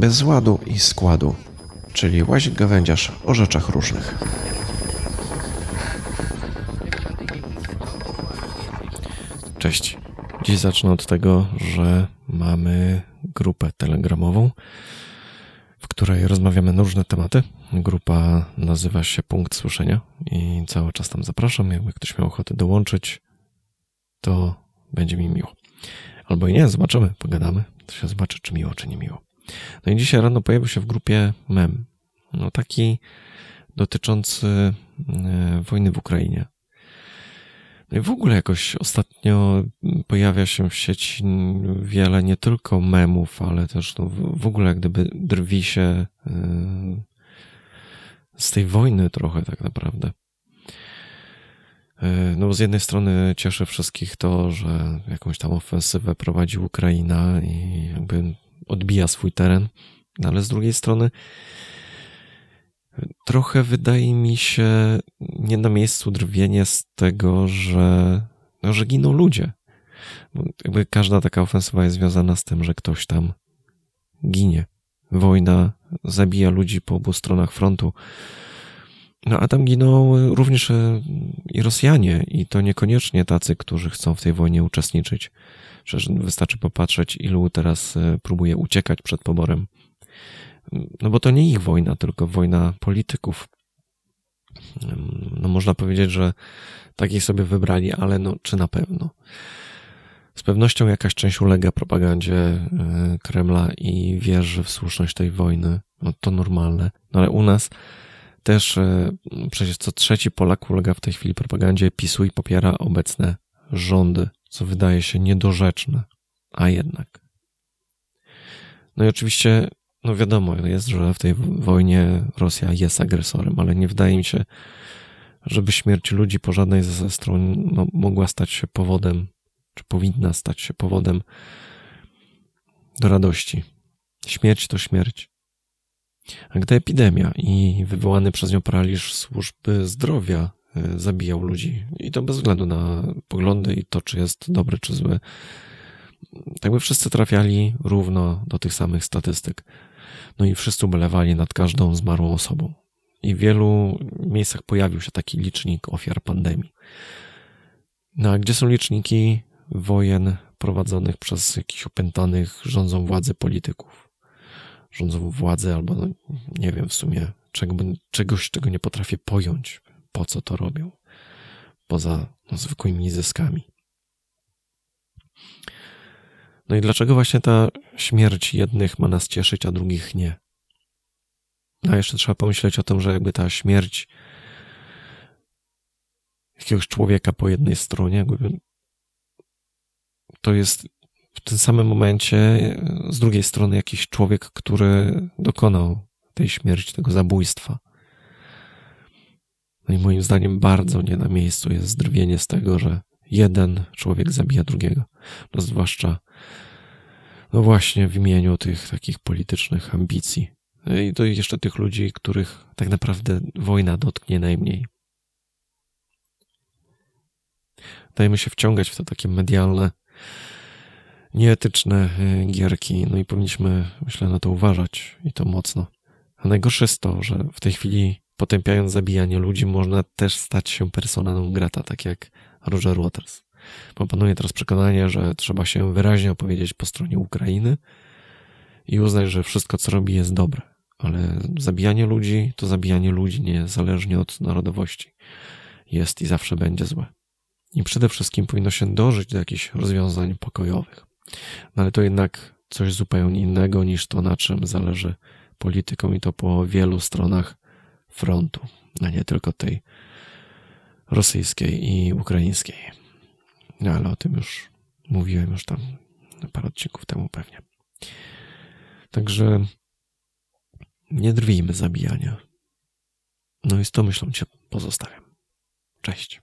bez ładu i składu, czyli łazik gawędziarz o rzeczach różnych. Cześć. Dziś zacznę od tego, że mamy grupę telegramową, w której rozmawiamy na różne tematy. Grupa nazywa się Punkt Słyszenia i cały czas tam zapraszam. Jakby ktoś miał ochotę dołączyć, to będzie mi miło. Albo i nie, zobaczymy, pogadamy. To się zobaczy, czy miło, czy nie miło. No i dzisiaj rano pojawił się w grupie mem. No taki dotyczący e, wojny w Ukrainie. No i w ogóle jakoś ostatnio pojawia się w sieci wiele nie tylko memów, ale też no w ogóle jak gdyby drwi się e, z tej wojny trochę tak naprawdę. E, no bo z jednej strony cieszy wszystkich to, że jakąś tam ofensywę prowadzi Ukraina i jakby odbija swój teren, ale z drugiej strony trochę wydaje mi się nie na miejscu drwienie z tego, że, no, że giną ludzie. Bo jakby każda taka ofensywa jest związana z tym, że ktoś tam ginie. Wojna zabija ludzi po obu stronach frontu. No a tam giną również e, i Rosjanie, i to niekoniecznie tacy, którzy chcą w tej wojnie uczestniczyć. Przecież wystarczy popatrzeć, ilu teraz e, próbuje uciekać przed poborem. No bo to nie ich wojna, tylko wojna polityków. No można powiedzieć, że takich sobie wybrali, ale no czy na pewno? Z pewnością jakaś część ulega propagandzie e, Kremla i wierzy w słuszność tej wojny. No to normalne. No ale u nas też e, przecież co trzeci Polak ulega w tej chwili propagandzie PiSu i popiera obecne rządy, co wydaje się niedorzeczne, a jednak. No i oczywiście, no wiadomo jest, że w tej wojnie Rosja jest agresorem, ale nie wydaje mi się, żeby śmierć ludzi po żadnej ze stron no, mogła stać się powodem, czy powinna stać się powodem do radości. Śmierć to śmierć. A gdy epidemia i wywołany przez nią paraliż służby zdrowia zabijał ludzi, i to bez względu na poglądy i to, czy jest dobre, czy złe, tak by wszyscy trafiali równo do tych samych statystyk. No i wszyscy ubolewali nad każdą zmarłą osobą. I w wielu miejscach pojawił się taki licznik ofiar pandemii. No a gdzie są liczniki wojen prowadzonych przez jakichś opętanych rządzą władzy polityków? rządzą władzę, albo no, nie wiem w sumie czego, czegoś, czego nie potrafię pojąć, po co to robią, poza no, zwykłymi zyskami. No i dlaczego właśnie ta śmierć jednych ma nas cieszyć, a drugich nie? A jeszcze trzeba pomyśleć o tym, że jakby ta śmierć jakiegoś człowieka po jednej stronie, jakby to jest w tym samym momencie z drugiej strony jakiś człowiek, który dokonał tej śmierci, tego zabójstwa. No i moim zdaniem bardzo nie na miejscu jest zdrwienie z tego, że jeden człowiek zabija drugiego. No zwłaszcza, no właśnie w imieniu tych takich politycznych ambicji. No I to jeszcze tych ludzi, których tak naprawdę wojna dotknie najmniej. Dajmy się wciągać w to takie medialne nieetyczne y, gierki, no i powinniśmy, myślę, na to uważać i to mocno. A najgorsze jest to, że w tej chwili potępiając zabijanie ludzi, można też stać się persona non grata, tak jak Roger Waters. Bo panuje teraz przekonanie, że trzeba się wyraźnie opowiedzieć po stronie Ukrainy i uznać, że wszystko, co robi, jest dobre. Ale zabijanie ludzi to zabijanie ludzi, niezależnie od narodowości. Jest i zawsze będzie złe. I przede wszystkim powinno się dążyć do jakichś rozwiązań pokojowych. No ale to jednak coś zupełnie innego niż to, na czym zależy politykom i to po wielu stronach frontu, a nie tylko tej rosyjskiej i ukraińskiej. No ale o tym już mówiłem już tam parę odcinków temu pewnie. Także nie drwijmy zabijania. No i z tą myślą cię pozostawiam. Cześć.